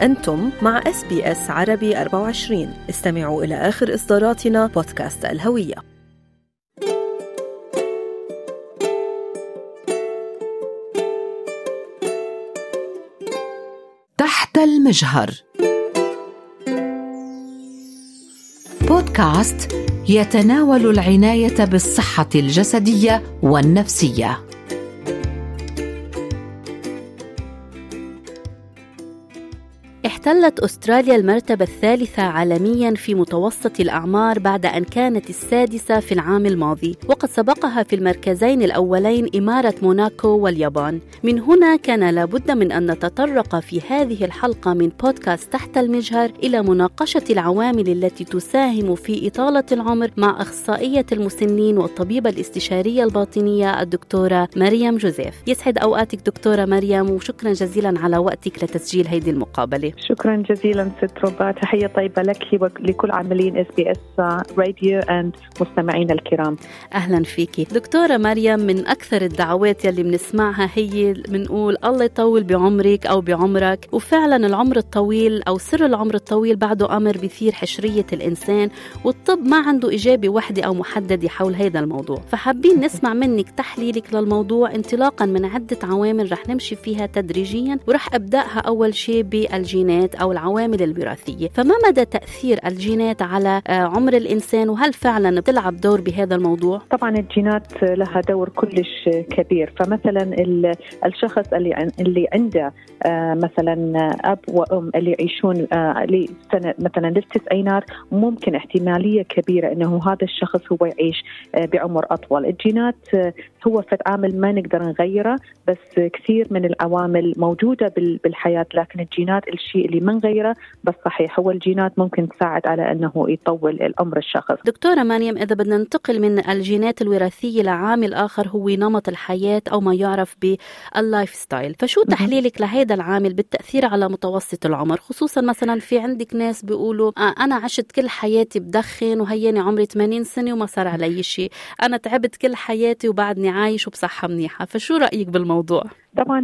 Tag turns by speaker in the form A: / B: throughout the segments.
A: أنتم مع إس بي إس عربي 24 استمعوا إلى آخر إصداراتنا بودكاست الهوية.
B: تحت المجهر. بودكاست يتناول العناية بالصحة الجسدية والنفسية.
C: احتلت أستراليا المرتبة الثالثة عالميا في متوسط الأعمار بعد أن كانت السادسة في العام الماضي وقد سبقها في المركزين الأولين إمارة موناكو واليابان. من هنا كان لابد من أن نتطرق في هذه الحلقة من بودكاست تحت المجهر إلى مناقشة العوامل التي تساهم في إطالة العمر مع أخصائية المسنين والطبيبة الاستشارية الباطنية الدكتورة مريم جوزيف. يسعد أوقاتك دكتورة مريم وشكرا جزيلا على وقتك لتسجيل هذه المقابلة.
D: شكرا جزيلا ست ربا تحية طيبة لك ولكل عاملين اس بي اس راديو and مستمعينا الكرام.
C: أهلا فيكي. دكتورة مريم من أكثر الدعوات يلي بنسمعها هي بنقول الله يطول بعمرك أو بعمرك وفعلا العمر الطويل أو سر العمر الطويل بعده أمر بيثير حشرية الإنسان والطب ما عنده إجابة واحدة أو محددة حول هذا الموضوع. فحابين نسمع منك تحليلك للموضوع انطلاقا من عدة عوامل رح نمشي فيها تدريجيا ورح أبدأها أول شيء بالجينات. الجينات أو العوامل الوراثية. فما مدى تأثير الجينات على آه، عمر الإنسان؟ وهل فعلا بتلعب دور بهذا الموضوع؟
D: طبعا الجينات لها دور كلش كبير. فمثلا الشخص اللي اللي عنده آه، مثلا أب وأم اللي يعيشون آه، لسنه مثلا للتسعينات ممكن احتمالية كبيرة إنه هذا الشخص هو يعيش بعمر أطول، الجينات هو فد عامل ما نقدر نغيره بس كثير من العوامل موجودة بالحياة لكن الجينات الشيء اللي ما نغيره بس صحيح هو الجينات ممكن تساعد على أنه يطول العمر الشخص.
C: دكتورة مريم إذا بدنا ننتقل من الجينات الوراثية لعامل آخر هو نمط الحياة أو ما يعرف بال lifestyle، فشو تحليلك لهذا العامل بالتأثير على متوسط العمر؟ خصوصا مثلا في عندك ناس بيقولوا آه أنا عشت كل حياتي بدخن وهيني عمري 80 سنة وما صار علي شيء، أنا تعبت كل حياتي وبعدني عايش وبصحة منيحة، فشو رأيك بالموضوع؟
D: طبعا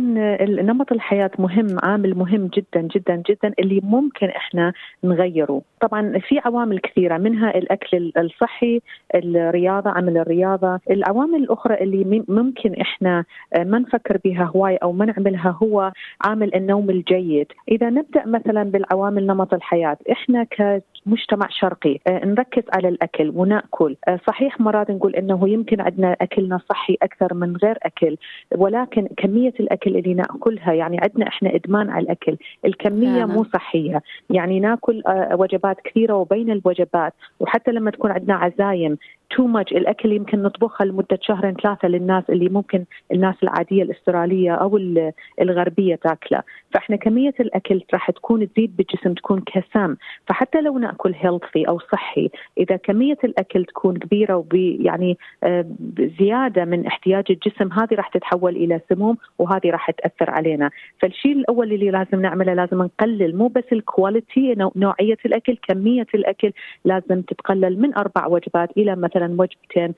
D: نمط الحياة مهم عامل مهم جدا جدا جدا اللي ممكن إحنا نغيره. طبعا في عوامل كثيرة منها الأكل الصحي الرياضة عمل الرياضة. العوامل الأخرى اللي ممكن إحنا ما نفكر بها هواي أو ما نعملها هو عامل النوم الجيد. إذا نبدأ مثلا بالعوامل نمط الحياة إحنا كمجتمع شرقي آه، نركز على الأكل ونأكل. آه، صحيح مرات نقول إنه يمكن عندنا أكلنا صحي أكثر من غير أكل ولكن كمية الأكل اللي نأكلها يعني عندنا إحنا إدمان على الأكل. الكمية مو صحية. يعني ناكل آه، وجبات كثيرة وبين الوجبات. وحتى لما تكون عندنا عزايم too much الأكل يمكن نطبخها لمدة شهرين ثلاثة للناس اللي ممكن الناس العادية الأسترالية أو الغربية تاكلة. فإحنا كمية الأكل راح تكون تزيد بالجسم تكون كسام. فحتى لو نأكل healthy أو صحي إذا كمية الأكل تكون كبيرة وبي يعني آه، زيادة من احتياج الجسم هذه راح تتحول إلى سموم وهذه راح تأثر علينا. فالشيء الأول اللي لازم نعمله لازم نقلل. مو بس ال quality نوعية الأكل كمية الأكل لازم تتقلل من أربع وجبات إلى مثلا مثلا وجبتين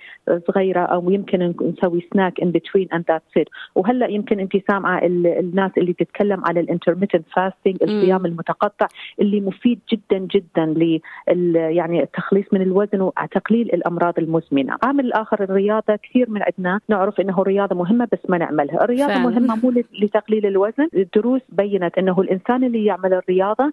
D: صغيرة أو يمكن نسوي snack in between and that's it وهلأ يمكن أنت سامعة الناس اللي تتكلم على ال intermittent fasting الصيام المتقطع اللي مفيد جدا جدا ل يعني التخليص من الوزن وتقليل الأمراض المزمنة. عامل الآخر الرياضة كثير من عندنا نعرف إنه الرياضه مهمة بس ما نعملها، الرياضة فعلا. مهمة مو لتقليل الوزن، الدروس بينت إنه الإنسان اللي يعمل الرياضة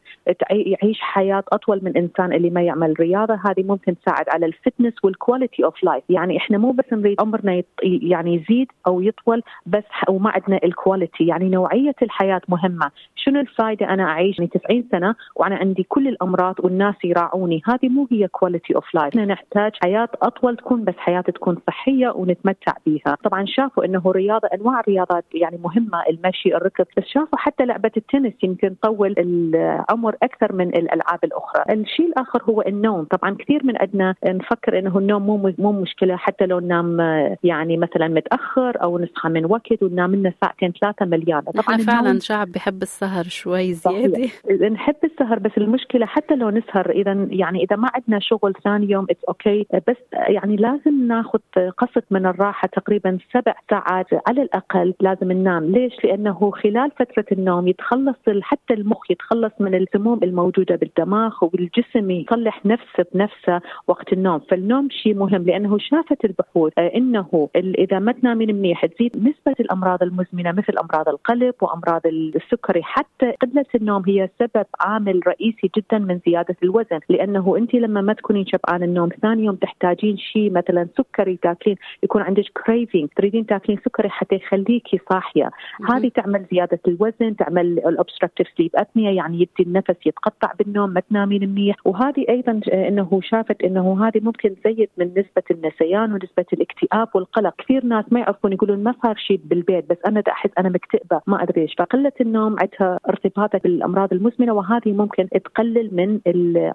D: يعيش حياة أطول من انسان اللي ما يعمل رياضة، هذه ممكن تساعد على ال fitness وال quality quality of life يعني إحنا مو بس نريد عمرنا. يعني يزيد أو يطول بس وما عندنا ال quality يعني نوعية الحياة مهمة. شنو الفائده أنا أعيش؟ 90 سنة وأنا عندي كل الأمراض والناس يراعوني. هذه مو هي quality of life إحنا نحتاج حياة أطول تكون بس حياة تكون صحية ونتمتع بها طبعا شافوا إنه رياضة أنواع الرياضات يعني مهمة المشي الركض بس شافوا حتى لعبة التنس يمكن تطول العمر أكثر من الألعاب الأخرى. الشيء الآخر هو النوم. طبعا كثير من عندنا نفكر إنه النوم مو مو مشكلة حتى لو ننام يعني مثلا متأخر أو نصحى من وقت وننام لنا ساعتين ثلاثة مليانة.
C: طبعا فعلا شعب بحب السهر شوي زيادة.
D: نحب السهر بس المشكلة حتى لو نسهر إذا يعني إذا ما عندنا شغل ثاني يوم it's okay okay. بس يعني لازم ناخذ قسط من الراحة تقريبا سبع ساعات على الأقل لازم ننام. ليش؟ لأنه خلال فترة النوم يتخلص حتى المخ يتخلص من السموم الموجودة بالدماغ والجسم يصلح نفسه بنفسه وقت النوم. فالنوم شيء مهم لأنه شافت البحوث آه، إنه إذا ما تنامين منيح تزيد نسبة الأمراض المزمنة مثل أمراض القلب وأمراض السكري حتى قلة النوم هي سبب عامل رئيسي جدا من زيادة الوزن. لأنه أنت لما ما تكونين شبعان النوم ثاني يوم تحتاجين شيء مثلا سكري تاكلين يكون عندك craving تريدين تاكلين سكري حتى يخليكي صاحية. هذه تعمل زيادة الوزن تعمل الاوبستراكتيف سليب ابنيا يعني يبدي النفس يتقطع بالنوم ما تنامين منيح. وهذه أيضا آه، إنه شافت إنه هذه ممكن تزيد من نسبة النسيان ونسبة الاكتئاب والقلق. كثير ناس ما يعرفون يقولون ما صار شيء بالبيت بس أنا احس أنا مكتئبة ما أدري إيش. فقلة النوم عندها ارتباطات بالأمراض المزمنة وهذه ممكن تقلل من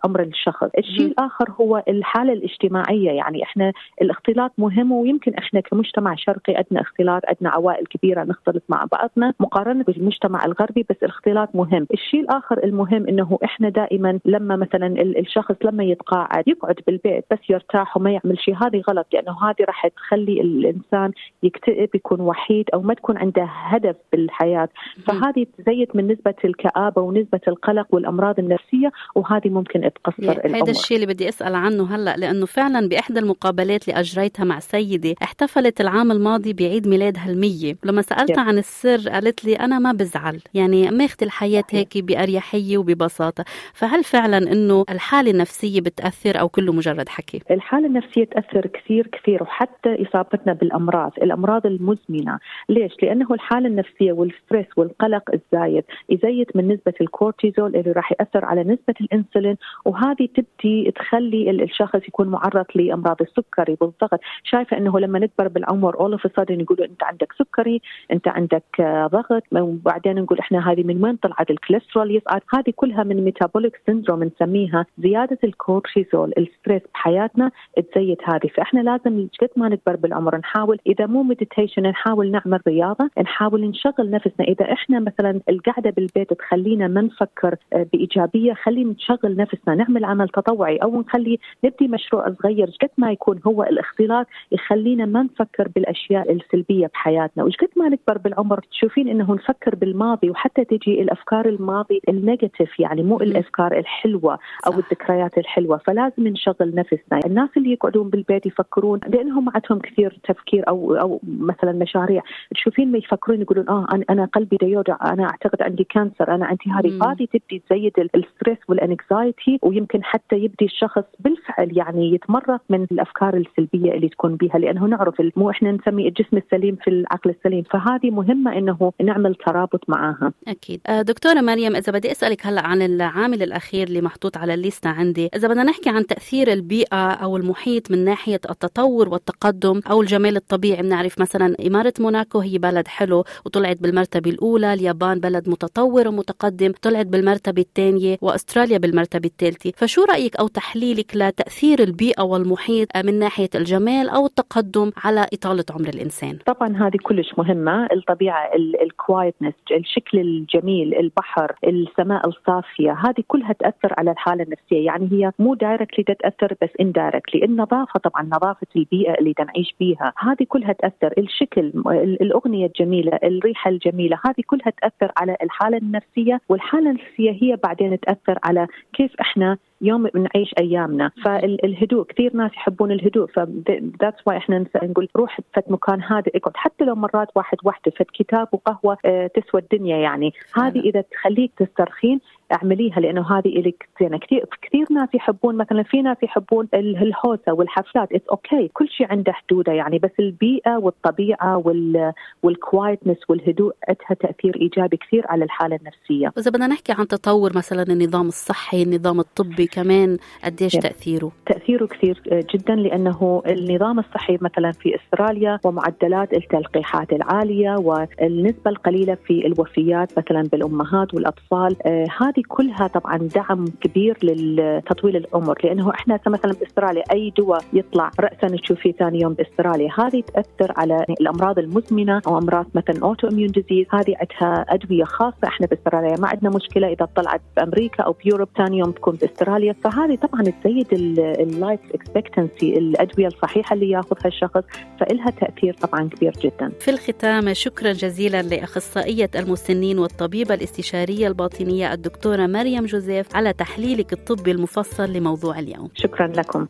D: أمر الشخص. الشيء الآخر هو الحالة الاجتماعية. يعني إحنا الاختلاط مهم ويمكن إحنا كمجتمع شرقي عندنا اختلاط عندنا عوائل كبيرة نختلط مع بعضنا مقارنة بالمجتمع الغربي بس الاختلاط مهم. الشيء الآخر المهم إنه إحنا دائما لما مثلا الشخص لما يتقاعد يقعد بالبيت بس يرتاح وما يعمل شيء هذه غلط لأنه هذه راح تخلي الإنسان يكتئب يكون وحيد أو ما تكون عنده هدف بالحياة. فهذه تزيد من نسبة الكآبة ونسبة القلق والأمراض النفسية وهذه ممكن تقصر
C: الامر هذا الشيء اللي بدي أسأل عنه هلأ لأنه فعلا بإحدى المقابلات اللي أجريتها مع سيده احتفلت العام الماضي بعيد ميلادها المية لما سالتها عن السر قالت لي أنا ما بزعل يعني ماخذ الحياة هيك بأريحية وببساطة. فهل فعلا إنه الحالة النفسية بتأثر أو كله مجرد حكي؟
D: الحالة النفسية تأثر كثير كثير وحتى إصابتنا بالأمراض. الأمراض المزمنة. ليش؟ لأنه الحالة النفسية وال stress والقلق الزايد يزيد من نسبة الكورتيزول اللي راح يأثر على نسبة الإنسولين وهذه تبدي تخلي الشخص يكون معرض لأمراض السكري والضغط شايفة إنه لما نكبر بالعمر all of يقولوا أنت عندك سكري أنت عندك ضغط وبعدين نقول إحنا هذه من وين طلعت؟ الكوليسترول يصعد. هذه كلها من metabolic syndrome نسميها. زيادة الكورتيزول ال stress بحياتنا تزيد هذه. فإحنا لازم قد ما نكبر بالعمر نحاول إذا مو meditation نحاول نعمل رياضة نحاول نشغل نفسنا. إذا إحنا مثلا القعدة بالبيت تخلينا ما نفكر آه، بإيجابية خلينا نشغل نفسنا نعمل عمل تطوعي أو نخلي نبدي مشروع صغير قد ما يكون هو الاختلاط يخلينا ما نفكر بالأشياء السلبية بحياتنا. وش قد ما نكبر بالعمر تشوفين إنه نفكر بالماضي وحتى تجي الأفكار الماضي ال negative يعني مو الأفكار الحلوة أو. الذكريات الحلوة. فلازم نشغل نفسنا. الناس اللي يقعدون بالبيت يفكرون لأنهم ما عندهم كثير تفكير أو أو مثلا مشاريع. تشوفين ما يفكرون يقولون آه أنا قلبي دا يوجع أنا أعتقد عندي cancer أنا عندي هذه. هذه تبدي تزيد ال stress وال anxiety ويمكن حتى يبدي الشخص بالفعل يعني يتمرض من الأفكار السلبية اللي تكون بها لأنه نعرف مو إحنا نسمي الجسم السليم في العقل السليم. فهذه مهمة إنه نعمل ترابط معاها.
C: أكيد. آه، دكتورة مريم إذا بدي أسألك هلا عن العامل الأخير اللي محطوط على الليستة عندي إذا بدنا نحكي عن تأثير البيئة أو المحيط من ناحية التطور والتقدم أو الجمال الطبيعي. بنعرف مثلا إمارة موناكو هي بلد حلو وطلعت بالمرتبة الأولى اليابان بلد متطور ومتقدم طلعت بالمرتبة الثانية وأستراليا بالمرتبة الثالثة. فشو رأيك أو تحليلك لتأثير البيئة والمحيط من ناحية الجمال أو التقدم على إطالة عمر الإنسان؟
D: طبعا هذه كلش مهمة. الطبيعة ال quietness الشكل الجميل البحر السماء الصافية هذه كلها تأثر على الحالة النفسية. يعني هي مو directly تأثر بس indirectly النظافة طبعا نظافة البيئة اللي نعيش بيها. هذه كلها تأثر. الشكل الأغنية الجميلة الريحة الجميلة هذه كلها تأثر على الحالة النفسية والحالة النفسية هي بعدين تأثر على كيف إحنا يوم بنعيش أيامنا. فالهدوء كثير ناس يحبون الهدوء. ف that's why إحنا نقول روح فت مكان هادئ اقعد حتى لو مرات واحد وحدة فت كتاب وقهوة آه تسوى الدنيا يعني. هذه إذا تخليك تسترخين اعمليها لأنه هذه إلك زينة. كثير كثير ناس يحبون مثلا في ناس يحبون الهوسة والحفلات. it's okay okay. كل شيء عنده حدوده يعني. بس البيئة والطبيعة وال وال quietness والهدوء عندها تأثير إيجابي كثير على الحالة النفسية.
C: اذا بدنا نحكي عن تطور مثلا النظام الصحي، النظام الطبي، كمان قديش تأثيره؟
D: تأثيره كثير جدا لأنه النظام الصحي مثلا في إستراليا ومعدلات التلقيحات العالية والنسبة القليلة في الوفيات مثلا بالأمهات والأطفال آه هذه كلها طبعا دعم كبير لتطويل العمر لأنه إحنا مثلا باستراليا أي دواء يطلع راسا تشوفيه ثاني يوم بإستراليا هذه تأثر على الأمراض المزمنة أو أمراض مثلا autoimmune disease هذه عندها أدوية خاصة إحنا باستراليا ما عندنا مشكلة إذا طلعت بأمريكا أو بيوروب ثاني يوم تكون باستراليا فهذه طبعا تزيد ال life expectancy الأدوية الصحيحة اللي ياخذها الشخص فإلها تأثير طبعا كبير جدا.
C: في الختام شكرا جزيلا لأخصائية المسنين والطبيبة الاستشارية الباطنية الدكتورة مريم جوزيف على تحليلك الطبي المفصل لموضوع اليوم.
D: شكرا لكم.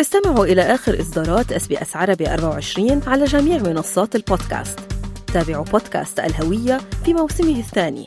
A: استمعوا إلى آخر إصدارات اس بي إس عربي 24 على جميع منصات البودكاست. تابعوا بودكاست الهوية في موسمه الثاني